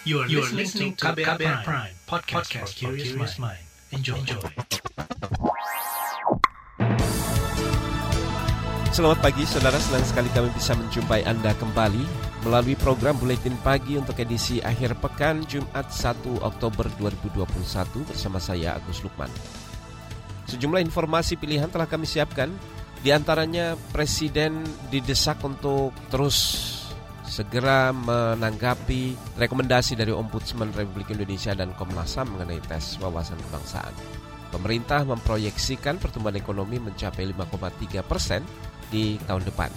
You are, you are listening to KBR, KBR Prime, Prime podcast, podcast for curious mind. Enjoy. Enjoy. Selamat pagi saudara, senang sekali kami bisa menjumpai Anda kembali melalui program Buletin Pagi untuk edisi akhir pekan Jumat 1 Oktober 2021 bersama saya Agus Lukman. Sejumlah informasi pilihan telah kami siapkan, di antaranya Presiden didesak untuk terus segera menanggapi rekomendasi dari Ombudsman Republik Indonesia dan Komnas HAM mengenai tes wawasan kebangsaan. Pemerintah memproyeksikan pertumbuhan ekonomi mencapai 5,3 persen di tahun depan.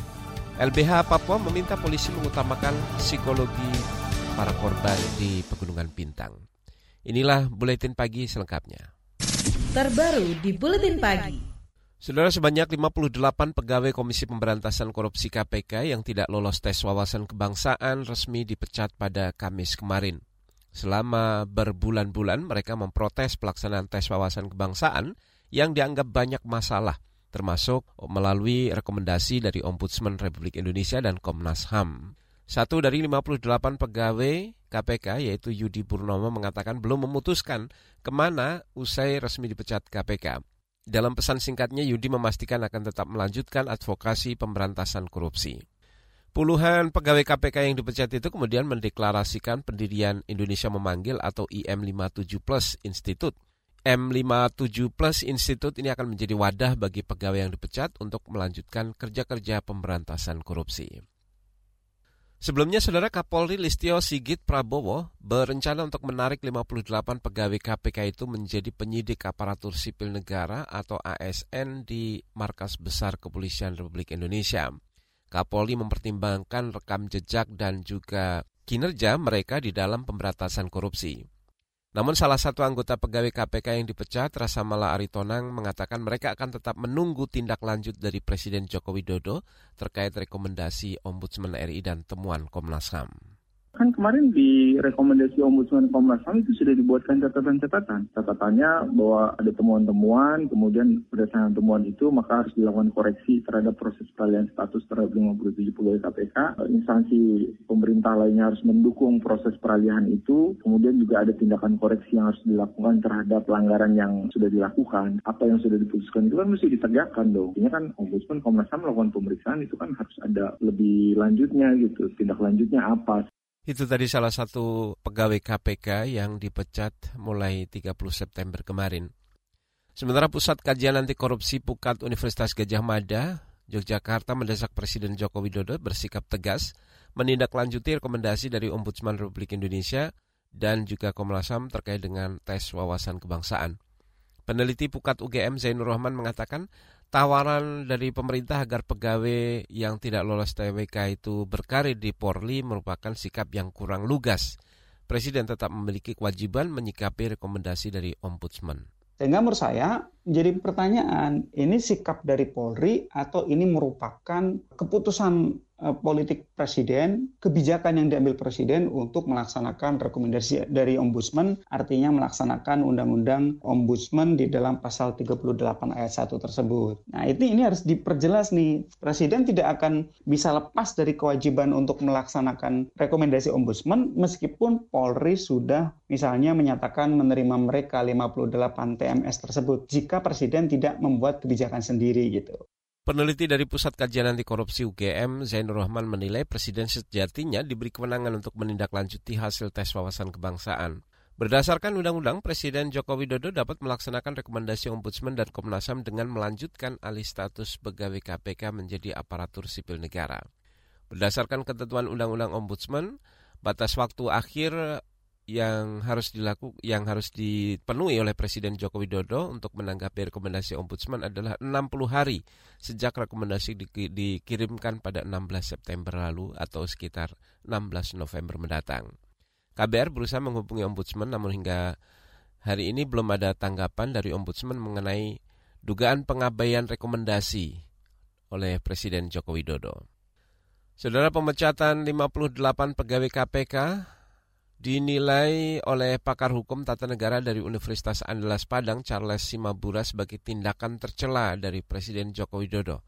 LBH Papua meminta polisi mengutamakan psikologi para korban di Pegunungan Bintang. Inilah buletin pagi selengkapnya. Terbaru di buletin pagi. Saudara sebanyak 58 pegawai Komisi Pemberantasan Korupsi KPK yang tidak lolos tes wawasan kebangsaan resmi dipecat pada Kamis kemarin. Selama berbulan-bulan mereka memprotes pelaksanaan tes wawasan kebangsaan yang dianggap banyak masalah, termasuk melalui rekomendasi dari Ombudsman Republik Indonesia dan Komnas HAM. Satu dari 58 pegawai KPK yaitu Yudi Purnomo mengatakan belum memutuskan ke mana usai resmi dipecat KPK. Dalam pesan singkatnya, Yudi memastikan akan tetap melanjutkan advokasi pemberantasan korupsi. Puluhan pegawai KPK yang dipecat itu kemudian mendeklarasikan pendirian Indonesia Memanggil atau IM57 Plus Institute. M57 Plus Institute ini akan menjadi wadah bagi pegawai yang dipecat untuk melanjutkan kerja-kerja pemberantasan korupsi. Sebelumnya, Saudara Kapolri Listio Sigit Prabowo berencana untuk menarik 58 pegawai KPK itu menjadi penyidik aparatur sipil negara atau ASN di Markas Besar Kepolisian Republik Indonesia. Kapolri mempertimbangkan rekam jejak dan juga kinerja mereka di dalam pemberantasan korupsi. Namun salah satu anggota pegawai KPK yang dipecat, Rasa Mala Aritonang, mengatakan mereka akan tetap menunggu tindak lanjut dari Presiden Joko Widodo terkait rekomendasi Ombudsman RI dan temuan Komnas HAM. Kan kemarin di rekomendasi Ombudsman Komnas HAM itu sudah dibuatkan catatan-catatan. Catatannya bahwa ada temuan-temuan, kemudian berdasarkan temuan itu maka harus dilakukan koreksi terhadap proses peralihan status terhadap 57 pegawai KPK. Instansi pemerintah lainnya harus mendukung proses peralihan itu. Kemudian juga ada tindakan koreksi yang harus dilakukan terhadap pelanggaran yang sudah dilakukan. Apa yang sudah diputuskan itu kan mesti ditegakkan dong. Ini kan Ombudsman Komnas HAM melakukan pemeriksaan itu kan harus ada lebih lanjutnya gitu. Tindak lanjutnya apa? Itu tadi salah satu pegawai KPK yang dipecat mulai 30 September kemarin. Sementara Pusat Kajian Anti Korupsi Pukat Universitas Gajah Mada, Yogyakarta mendesak Presiden Joko Widodo bersikap tegas menindaklanjuti rekomendasi dari Ombudsman Republik Indonesia dan juga Komnas HAM terkait dengan tes wawasan kebangsaan. Peneliti Pukat UGM Zainur Rahman mengatakan tawaran dari pemerintah agar pegawai yang tidak lolos TWK itu berkarir di Polri merupakan sikap yang kurang lugas. Presiden tetap memiliki kewajiban menyikapi rekomendasi dari Ombudsman. Sehingga menurut saya menjadi pertanyaan, ini sikap dari Polri atau ini merupakan keputusan politik presiden, kebijakan yang diambil presiden untuk melaksanakan rekomendasi dari ombudsman, artinya melaksanakan undang-undang ombudsman di dalam pasal 38 ayat 1 tersebut. Nah, ini ini harus diperjelas nih. Presiden tidak akan bisa lepas dari kewajiban untuk melaksanakan rekomendasi ombudsman meskipun Polri sudah misalnya menyatakan menerima mereka 58 TMS tersebut jika presiden tidak membuat kebijakan sendiri gitu. Peneliti dari Pusat Kajian Anti Korupsi UGM, Zainur Rahman menilai Presiden sejatinya diberi kewenangan untuk menindaklanjuti hasil tes wawasan kebangsaan. Berdasarkan undang-undang, Presiden Joko Widodo dapat melaksanakan rekomendasi Ombudsman dan Komnas HAM dengan melanjutkan alih status pegawai KPK menjadi aparatur sipil negara. Berdasarkan ketentuan Undang-Undang Ombudsman, batas waktu akhir yang harus dilakukan yang harus dipenuhi oleh Presiden Joko Widodo untuk menanggapi rekomendasi Ombudsman adalah 60 hari sejak rekomendasi di, dikirimkan pada 16 September lalu atau sekitar 16 November mendatang. KBR berusaha menghubungi Ombudsman namun hingga hari ini belum ada tanggapan dari Ombudsman mengenai dugaan pengabaian rekomendasi oleh Presiden Joko Widodo. Saudara pemecatan 58 pegawai KPK dinilai oleh pakar hukum tata negara dari Universitas Andalas Padang Charles Simabura sebagai tindakan tercela dari Presiden Joko Widodo.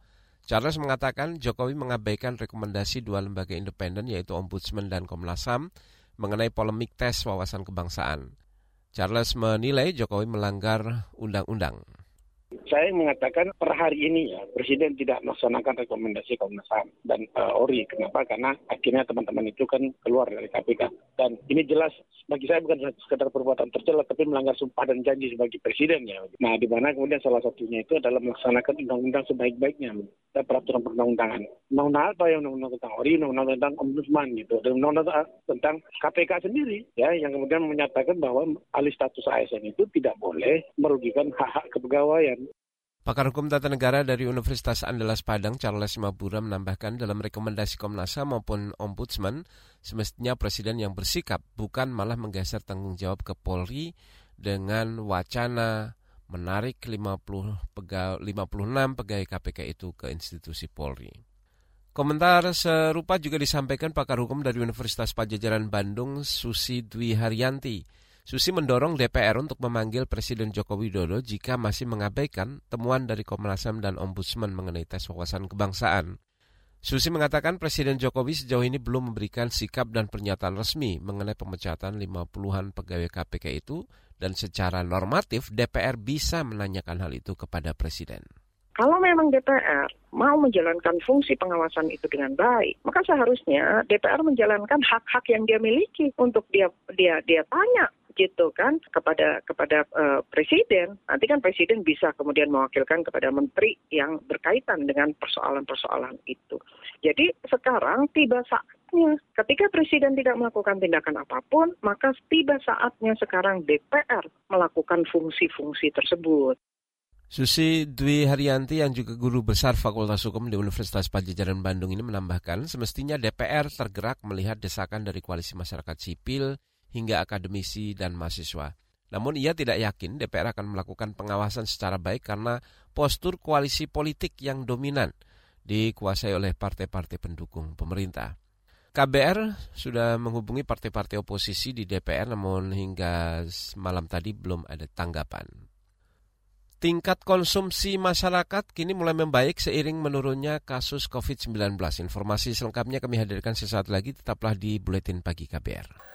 Charles mengatakan Jokowi mengabaikan rekomendasi dua lembaga independen yaitu Ombudsman dan Komnas HAM mengenai polemik tes wawasan kebangsaan. Charles menilai Jokowi melanggar undang-undang saya mengatakan per hari ini ya Presiden tidak melaksanakan rekomendasi Komnas HAM dan uh, ORI. Kenapa? Karena akhirnya teman-teman itu kan keluar dari KPK. Dan ini jelas bagi saya bukan sekedar perbuatan tercela tapi melanggar sumpah dan janji sebagai Presiden ya. Nah, di mana kemudian salah satunya itu adalah melaksanakan undang-undang sebaik-baiknya dan peraturan perundang-undangan. Undang-undang apa yang undang-undang tentang ORI, undang-undang tentang Ombudsman gitu, dan undang-undang tentang KPK sendiri ya yang kemudian menyatakan bahwa alih status ASN itu tidak boleh merugikan hak-hak kepegawaian. Pakar Hukum Tata Negara dari Universitas Andalas Padang, Charles Simabura menambahkan dalam rekomendasi Komnas HAM maupun Ombudsman, semestinya Presiden yang bersikap bukan malah menggeser tanggung jawab ke Polri dengan wacana menarik 50 pega, 56 pegawai KPK itu ke institusi Polri. Komentar serupa juga disampaikan pakar hukum dari Universitas Pajajaran Bandung, Susi Dwi Haryanti. Susi mendorong DPR untuk memanggil Presiden Joko Widodo jika masih mengabaikan temuan dari Komnas HAM dan Ombudsman mengenai tes wawasan kebangsaan. Susi mengatakan Presiden Jokowi sejauh ini belum memberikan sikap dan pernyataan resmi mengenai pemecatan 50-an pegawai KPK itu dan secara normatif DPR bisa menanyakan hal itu kepada Presiden. Kalau memang DPR mau menjalankan fungsi pengawasan itu dengan baik, maka seharusnya DPR menjalankan hak-hak yang dia miliki untuk dia dia dia tanya gitu kan kepada kepada uh, presiden. Nanti kan presiden bisa kemudian mewakilkan kepada menteri yang berkaitan dengan persoalan-persoalan itu. Jadi sekarang tiba saatnya ketika presiden tidak melakukan tindakan apa pun maka tiba saatnya sekarang DPR melakukan fungsi-fungsi tersebut. Susi Dwi Haryanti yang juga guru besar Fakultas Hukum di Universitas Pajajaran Bandung ini menambahkan semestinya DPR tergerak melihat desakan dari koalisi masyarakat sipil hingga akademisi dan mahasiswa. Namun ia tidak yakin DPR akan melakukan pengawasan secara baik karena postur koalisi politik yang dominan dikuasai oleh partai-partai pendukung pemerintah. KBR sudah menghubungi partai-partai oposisi di DPR namun hingga malam tadi belum ada tanggapan. Tingkat konsumsi masyarakat kini mulai membaik seiring menurunnya kasus COVID-19. Informasi selengkapnya kami hadirkan sesaat lagi, tetaplah di Buletin Pagi KBR.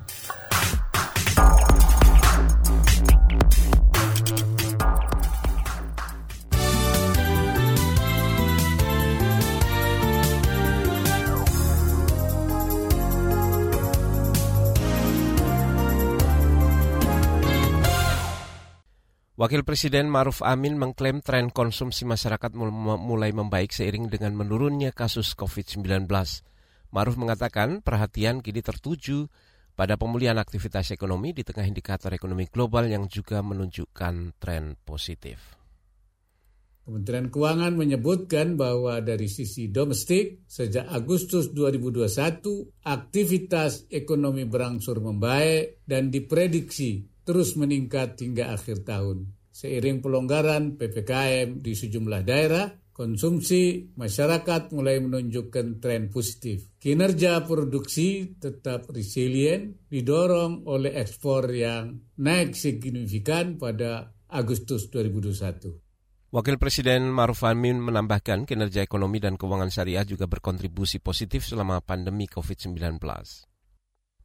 Wakil Presiden Maruf Amin mengklaim tren konsumsi masyarakat mulai membaik seiring dengan menurunnya kasus COVID-19. Maruf mengatakan perhatian kini tertuju pada pemulihan aktivitas ekonomi di tengah indikator ekonomi global yang juga menunjukkan tren positif. Kementerian Keuangan menyebutkan bahwa dari sisi domestik, sejak Agustus 2021, aktivitas ekonomi berangsur membaik dan diprediksi terus meningkat hingga akhir tahun. Seiring pelonggaran PPKM di sejumlah daerah, konsumsi masyarakat mulai menunjukkan tren positif. Kinerja produksi tetap resilient, didorong oleh ekspor yang naik signifikan pada Agustus 2021. Wakil Presiden Maruf Amin menambahkan kinerja ekonomi dan keuangan syariah juga berkontribusi positif selama pandemi COVID-19.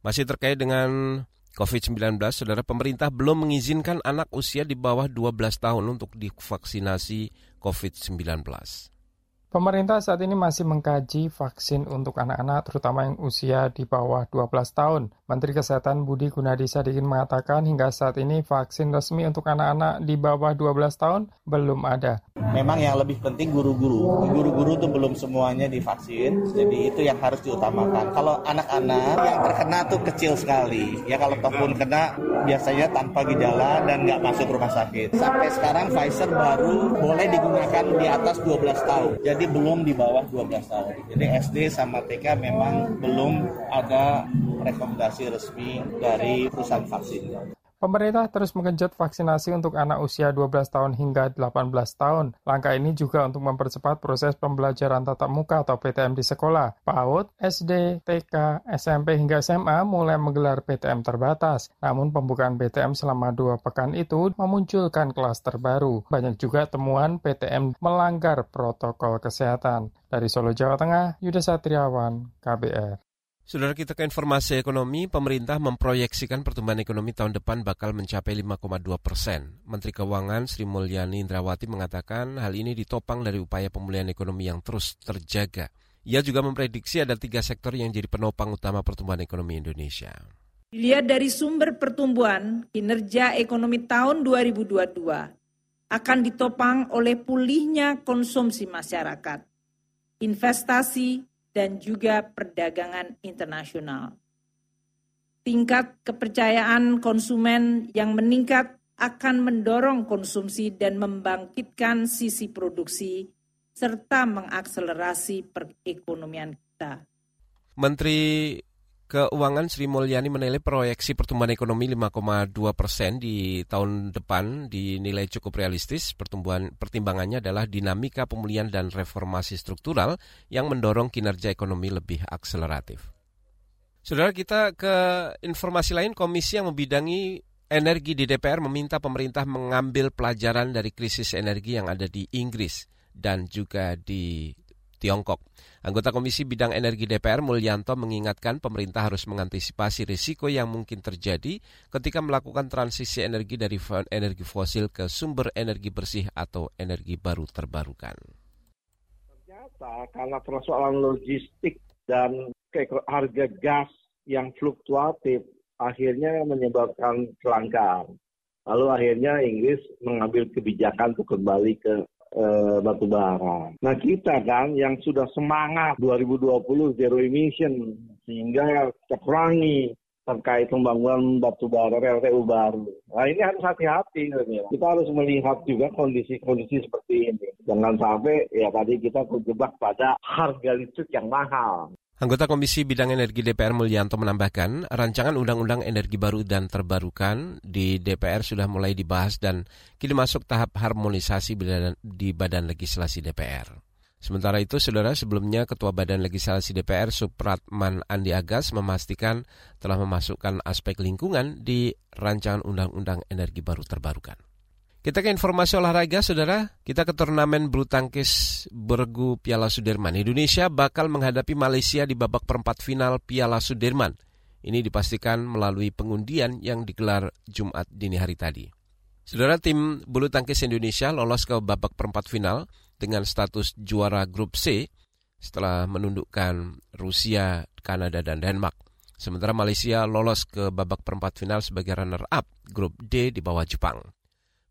Masih terkait dengan COVID-19, saudara pemerintah belum mengizinkan anak usia di bawah 12 tahun untuk divaksinasi COVID-19. Pemerintah saat ini masih mengkaji vaksin untuk anak-anak, terutama yang usia di bawah 12 tahun. Menteri Kesehatan Budi Gunadi Sadikin mengatakan hingga saat ini vaksin resmi untuk anak-anak di bawah 12 tahun belum ada. Memang yang lebih penting guru-guru. Guru-guru itu belum semuanya divaksin, jadi itu yang harus diutamakan. Kalau anak-anak yang terkena tuh kecil sekali. Ya kalau ataupun kena biasanya tanpa gejala dan nggak masuk rumah sakit. Sampai sekarang Pfizer baru boleh digunakan di atas 12 tahun. Jadi belum di bawah 12 tahun. Jadi SD sama TK memang belum ada rekomendasi resmi dari perusahaan vaksin. Pemerintah terus menggenjot vaksinasi untuk anak usia 12 tahun hingga 18 tahun. Langkah ini juga untuk mempercepat proses pembelajaran tatap muka atau PTM di sekolah. PAUD, SD, TK, SMP hingga SMA mulai menggelar PTM terbatas. Namun pembukaan PTM selama dua pekan itu memunculkan kelas terbaru. Banyak juga temuan PTM melanggar protokol kesehatan. Dari Solo, Jawa Tengah, Yuda Satriawan, KBR. Saudara kita ke informasi ekonomi, pemerintah memproyeksikan pertumbuhan ekonomi tahun depan bakal mencapai 5,2 persen. Menteri Keuangan Sri Mulyani Indrawati mengatakan hal ini ditopang dari upaya pemulihan ekonomi yang terus terjaga. Ia juga memprediksi ada tiga sektor yang jadi penopang utama pertumbuhan ekonomi Indonesia. Dilihat dari sumber pertumbuhan, kinerja ekonomi tahun 2022 akan ditopang oleh pulihnya konsumsi masyarakat, investasi, dan juga perdagangan internasional. Tingkat kepercayaan konsumen yang meningkat akan mendorong konsumsi dan membangkitkan sisi produksi serta mengakselerasi perekonomian kita. Menteri Keuangan Sri Mulyani menilai proyeksi pertumbuhan ekonomi 5,2 persen di tahun depan dinilai cukup realistis. Pertumbuhan pertimbangannya adalah dinamika pemulihan dan reformasi struktural yang mendorong kinerja ekonomi lebih akseleratif. Saudara kita ke informasi lain, komisi yang membidangi energi di DPR meminta pemerintah mengambil pelajaran dari krisis energi yang ada di Inggris dan juga di Tiongkok. Anggota Komisi Bidang Energi DPR Mulyanto mengingatkan pemerintah harus mengantisipasi risiko yang mungkin terjadi ketika melakukan transisi energi dari energi fosil ke sumber energi bersih atau energi baru terbarukan. Ternyata karena persoalan logistik dan harga gas yang fluktuatif akhirnya menyebabkan kelangkaan. Lalu akhirnya Inggris mengambil kebijakan untuk kembali ke uh, batu bara. Nah kita kan yang sudah semangat 2020 zero emission sehingga kita kurangi terkait pembangunan batu bara RTU baru. Nah ini harus hati-hati. Kita harus melihat juga kondisi-kondisi seperti ini. Jangan sampai ya tadi kita terjebak pada harga listrik yang mahal. Anggota Komisi Bidang Energi DPR Mulyanto menambahkan, rancangan Undang-Undang Energi Baru dan Terbarukan di DPR sudah mulai dibahas dan kini masuk tahap harmonisasi di Badan Legislasi DPR. Sementara itu, saudara sebelumnya Ketua Badan Legislasi DPR Supratman Andi Agas memastikan telah memasukkan aspek lingkungan di rancangan Undang-Undang Energi Baru Terbarukan. Kita ke informasi olahraga, saudara. Kita ke turnamen bulu tangkis bergu Piala Sudirman. Indonesia bakal menghadapi Malaysia di babak perempat final Piala Sudirman. Ini dipastikan melalui pengundian yang digelar Jumat dini hari tadi. Saudara tim bulu tangkis Indonesia lolos ke babak perempat final dengan status juara grup C setelah menundukkan Rusia, Kanada, dan Denmark. Sementara Malaysia lolos ke babak perempat final sebagai runner-up grup D di bawah Jepang.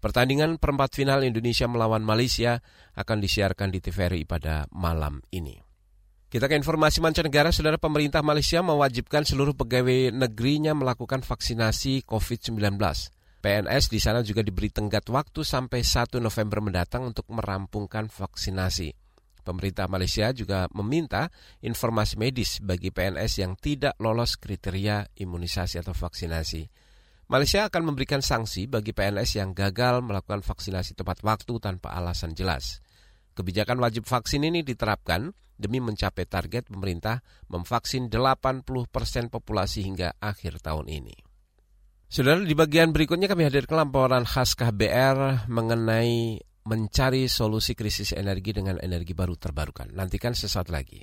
Pertandingan perempat final Indonesia melawan Malaysia akan disiarkan di TVRI pada malam ini. Kita ke informasi mancanegara, saudara pemerintah Malaysia mewajibkan seluruh pegawai negerinya melakukan vaksinasi COVID-19. PNS di sana juga diberi tenggat waktu sampai 1 November mendatang untuk merampungkan vaksinasi. Pemerintah Malaysia juga meminta informasi medis bagi PNS yang tidak lolos kriteria imunisasi atau vaksinasi. Malaysia akan memberikan sanksi bagi PNS yang gagal melakukan vaksinasi tepat waktu tanpa alasan jelas. Kebijakan wajib vaksin ini diterapkan demi mencapai target pemerintah memvaksin 80 persen populasi hingga akhir tahun ini. Saudara, di bagian berikutnya kami hadirkan laporan khas KBR mengenai mencari solusi krisis energi dengan energi baru terbarukan. Nantikan sesaat lagi.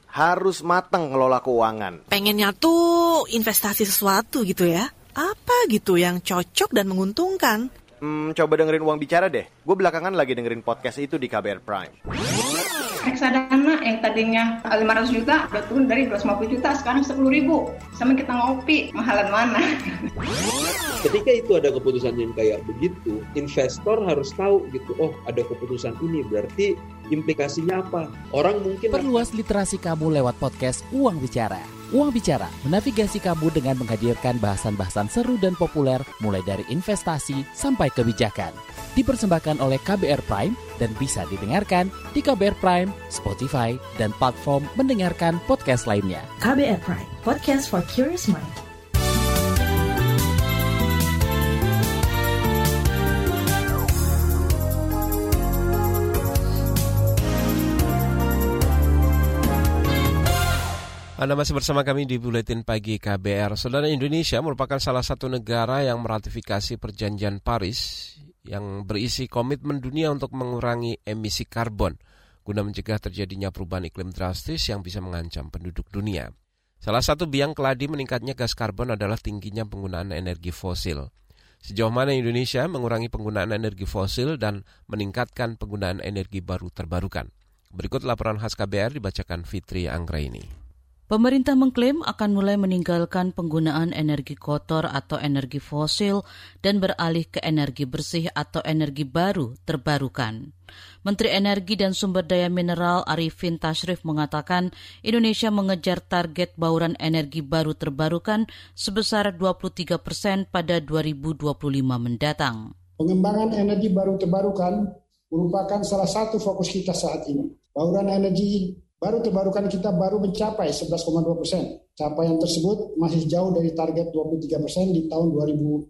harus matang ngelola keuangan. Pengennya tuh investasi sesuatu gitu ya. Apa gitu yang cocok dan menguntungkan? Hmm, coba dengerin uang bicara deh. Gue belakangan lagi dengerin podcast itu di KBR Prime. Reksadana yang tadinya 500 juta udah turun dari 250 juta sekarang 10 ribu. Sama kita ngopi, mahalan mana? Ketika itu ada keputusan yang kayak begitu, investor harus tahu gitu, oh ada keputusan ini berarti implikasinya apa? Orang mungkin perluas literasi kamu lewat podcast Uang Bicara. Uang Bicara menavigasi kamu dengan menghadirkan bahasan-bahasan seru dan populer mulai dari investasi sampai kebijakan. Dipersembahkan oleh KBR Prime dan bisa didengarkan di KBR Prime, Spotify, dan platform mendengarkan podcast lainnya. KBR Prime, podcast for curious mind. Anda masih bersama kami di Buletin Pagi KBR. Saudara Indonesia merupakan salah satu negara yang meratifikasi perjanjian Paris yang berisi komitmen dunia untuk mengurangi emisi karbon guna mencegah terjadinya perubahan iklim drastis yang bisa mengancam penduduk dunia. Salah satu biang keladi meningkatnya gas karbon adalah tingginya penggunaan energi fosil. Sejauh mana Indonesia mengurangi penggunaan energi fosil dan meningkatkan penggunaan energi baru terbarukan? Berikut laporan khas KBR dibacakan Fitri Anggraini. Pemerintah mengklaim akan mulai meninggalkan penggunaan energi kotor atau energi fosil dan beralih ke energi bersih atau energi baru terbarukan. Menteri Energi dan Sumber Daya Mineral Arifin Tashrif mengatakan Indonesia mengejar target bauran energi baru terbarukan sebesar 23 persen pada 2025 mendatang. Pengembangan energi baru terbarukan merupakan salah satu fokus kita saat ini. Bauran energi baru terbarukan kita baru mencapai 11,2 persen. Capaian tersebut masih jauh dari target 23 persen di tahun 2025.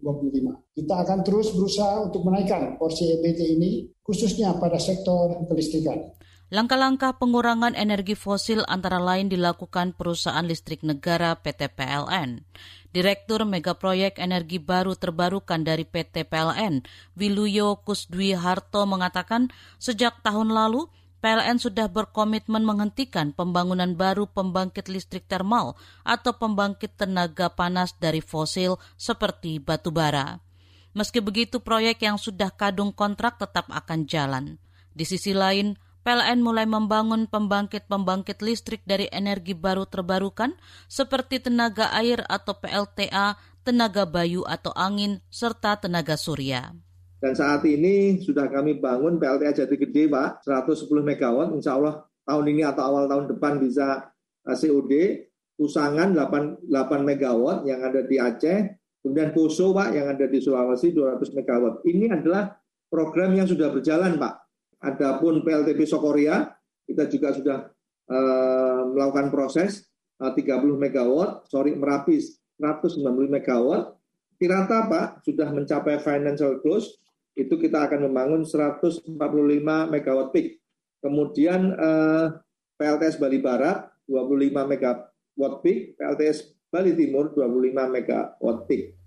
Kita akan terus berusaha untuk menaikkan porsi EBT ini, khususnya pada sektor kelistrikan. Langkah-langkah pengurangan energi fosil antara lain dilakukan perusahaan listrik negara PT PLN. Direktur Megaproyek Energi Baru Terbarukan dari PT PLN, Wiluyo Kusdwi Harto mengatakan sejak tahun lalu PLN sudah berkomitmen menghentikan pembangunan baru pembangkit listrik termal atau pembangkit tenaga panas dari fosil seperti batu bara. Meski begitu, proyek yang sudah kadung kontrak tetap akan jalan. Di sisi lain, PLN mulai membangun pembangkit-pembangkit listrik dari energi baru terbarukan seperti tenaga air atau PLTA, tenaga bayu atau angin, serta tenaga surya. Dan saat ini sudah kami bangun PLTA Jati Gede, Pak, 110 MW. Insya Allah tahun ini atau awal tahun depan bisa eh, COD. Usangan 8, 8 MW yang ada di Aceh. Kemudian Poso, Pak, yang ada di Sulawesi 200 MW. Ini adalah program yang sudah berjalan, Pak. Adapun PLTP Sokoria, kita juga sudah uh, melakukan proses uh, 30 MW, sorry Merapi 190 MW. Tirata Pak sudah mencapai financial close itu kita akan membangun 145 megawatt peak. Kemudian eh, PLTS Bali Barat 25 megawatt peak, PLTS Bali Timur 25 megawatt peak.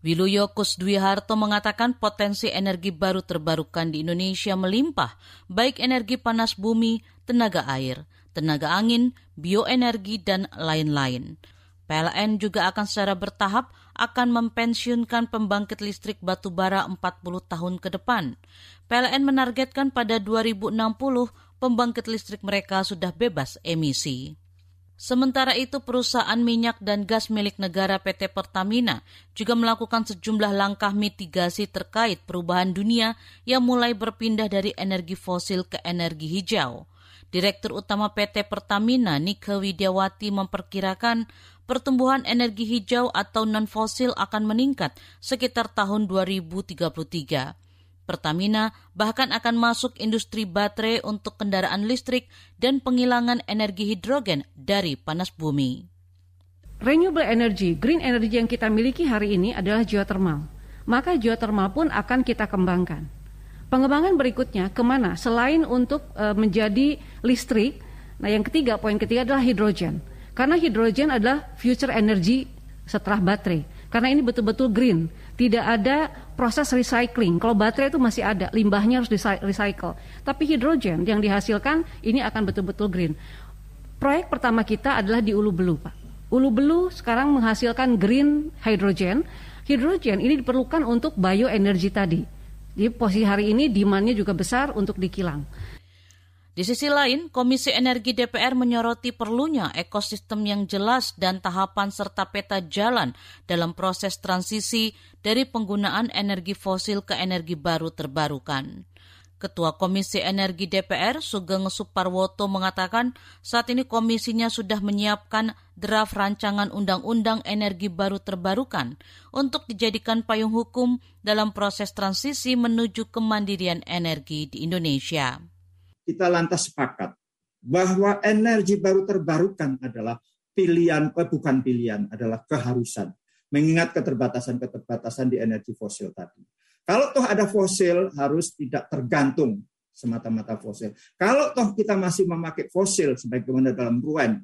Wiluyo Kusdwi Harto mengatakan potensi energi baru terbarukan di Indonesia melimpah, baik energi panas bumi, tenaga air, tenaga angin, bioenergi, dan lain-lain. PLN juga akan secara bertahap akan mempensiunkan pembangkit listrik batu bara 40 tahun ke depan. PLN menargetkan pada 2060 pembangkit listrik mereka sudah bebas emisi. Sementara itu, perusahaan minyak dan gas milik negara PT Pertamina juga melakukan sejumlah langkah mitigasi terkait perubahan dunia yang mulai berpindah dari energi fosil ke energi hijau. Direktur Utama PT Pertamina, Nike Widiawati, memperkirakan pertumbuhan energi hijau atau non-fosil akan meningkat sekitar tahun 2033. Pertamina bahkan akan masuk industri baterai untuk kendaraan listrik dan penghilangan energi hidrogen dari panas bumi. Renewable energy, green energy yang kita miliki hari ini adalah geothermal. Maka geothermal pun akan kita kembangkan. Pengembangan berikutnya ke mana? Selain untuk e, menjadi listrik, nah yang ketiga, poin ketiga adalah hidrogen. Karena hidrogen adalah future energy setelah baterai. Karena ini betul-betul green, tidak ada proses recycling. Kalau baterai itu masih ada, limbahnya harus recycle. Tapi hidrogen yang dihasilkan ini akan betul-betul green. Proyek pertama kita adalah di Ulu Belu, Pak. Ulu Belu sekarang menghasilkan green hydrogen. Hidrogen ini diperlukan untuk bioenergi tadi. Jadi posisi hari ini demandnya juga besar untuk dikilang. Di sisi lain, Komisi Energi DPR menyoroti perlunya ekosistem yang jelas dan tahapan serta peta jalan dalam proses transisi dari penggunaan energi fosil ke energi baru terbarukan. Ketua Komisi Energi DPR Sugeng Suparwoto mengatakan saat ini komisinya sudah menyiapkan draft rancangan undang-undang energi baru terbarukan untuk dijadikan payung hukum dalam proses transisi menuju kemandirian energi di Indonesia. Kita lantas sepakat bahwa energi baru terbarukan adalah pilihan, eh, bukan pilihan, adalah keharusan. Mengingat keterbatasan-keterbatasan di energi fosil tadi. Kalau toh ada fosil harus tidak tergantung semata-mata fosil. Kalau toh kita masih memakai fosil sebagaimana dalam RUAN,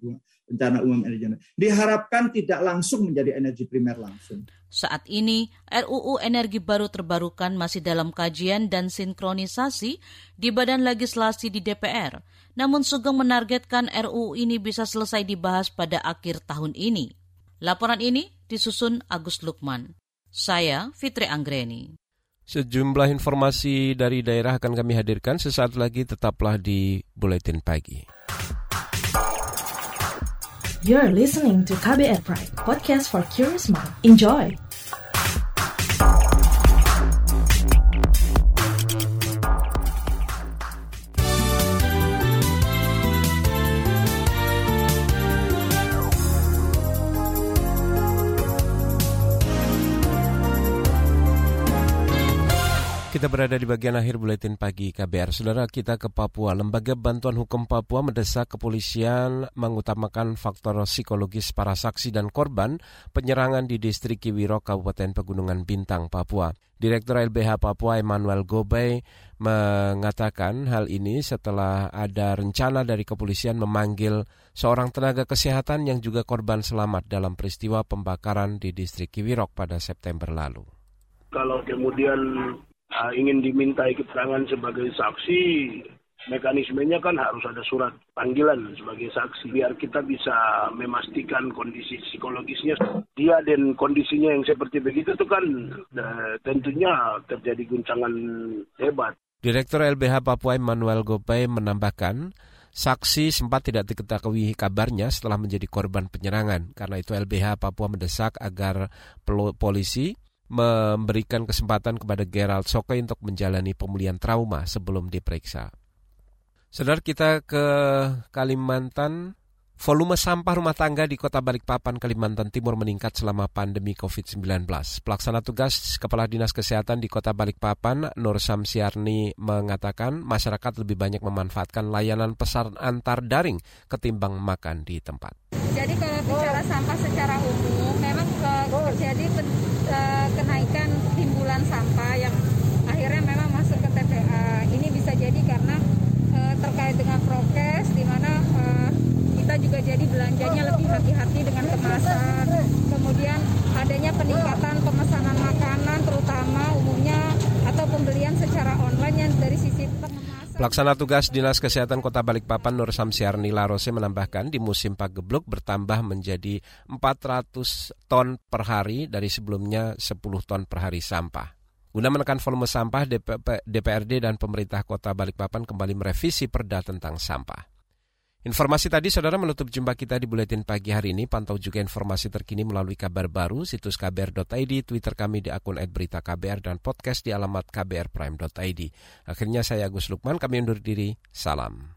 rencana umum energi, diharapkan tidak langsung menjadi energi primer langsung. Saat ini, RUU Energi Baru Terbarukan masih dalam kajian dan sinkronisasi di Badan Legislasi di DPR. Namun Sugeng menargetkan RUU ini bisa selesai dibahas pada akhir tahun ini. Laporan ini disusun Agus Lukman. Saya Fitri Anggreni. Sejumlah informasi dari daerah akan kami hadirkan sesaat lagi tetaplah di Buletin Pagi. You're listening to KBR Pride, podcast for curious mind. Enjoy! Kita berada di bagian akhir buletin pagi KBR. Saudara kita ke Papua. Lembaga Bantuan Hukum Papua mendesak kepolisian mengutamakan faktor psikologis para saksi dan korban penyerangan di distrik Kiwiro, Kabupaten Pegunungan Bintang, Papua. Direktur LBH Papua Emmanuel Gobey mengatakan hal ini setelah ada rencana dari kepolisian memanggil seorang tenaga kesehatan yang juga korban selamat dalam peristiwa pembakaran di distrik Kiwirok pada September lalu. Kalau kemudian uh, ingin dimintai keterangan sebagai saksi, mekanismenya kan harus ada surat panggilan sebagai saksi biar kita bisa memastikan kondisi psikologisnya dia dan kondisinya yang seperti begitu itu kan uh, tentunya terjadi guncangan hebat. Direktur LBH Papua Emmanuel Gopay menambahkan, saksi sempat tidak diketahui kabarnya setelah menjadi korban penyerangan. Karena itu LBH Papua mendesak agar polisi memberikan kesempatan kepada Gerald Soke untuk menjalani pemulihan trauma sebelum diperiksa. Saudara kita ke Kalimantan, volume sampah rumah tangga di kota Balikpapan, Kalimantan Timur meningkat selama pandemi COVID-19. Pelaksana tugas Kepala Dinas Kesehatan di kota Balikpapan, Nur Samsiarni, mengatakan masyarakat lebih banyak memanfaatkan layanan pesan antar daring ketimbang makan di tempat. Jadi kalau bicara sampah secara umum, memang terjadi uh, kenaikan timbulan sampah yang akhirnya memang masuk ke TPA. Ini bisa jadi karena uh, terkait dengan prokes, di mana uh, kita juga jadi belanjanya lebih hati-hati dengan kemasan. Kemudian adanya peningkatan pemesanan makanan, terutama umumnya atau pembelian secara online yang dari sisi Pelaksana tugas Dinas Kesehatan Kota Balikpapan Nur Samsiarni Larose menambahkan di musim pagebluk bertambah menjadi 400 ton per hari dari sebelumnya 10 ton per hari sampah. Guna menekan volume sampah, DPRD dan pemerintah Kota Balikpapan kembali merevisi perda tentang sampah. Informasi tadi saudara menutup jumpa kita di Buletin Pagi hari ini. Pantau juga informasi terkini melalui kabar baru, situs kbr.id, Twitter kami di akun @beritaKBR dan podcast di alamat kbrprime.id. Akhirnya saya Agus Lukman, kami undur diri. Salam.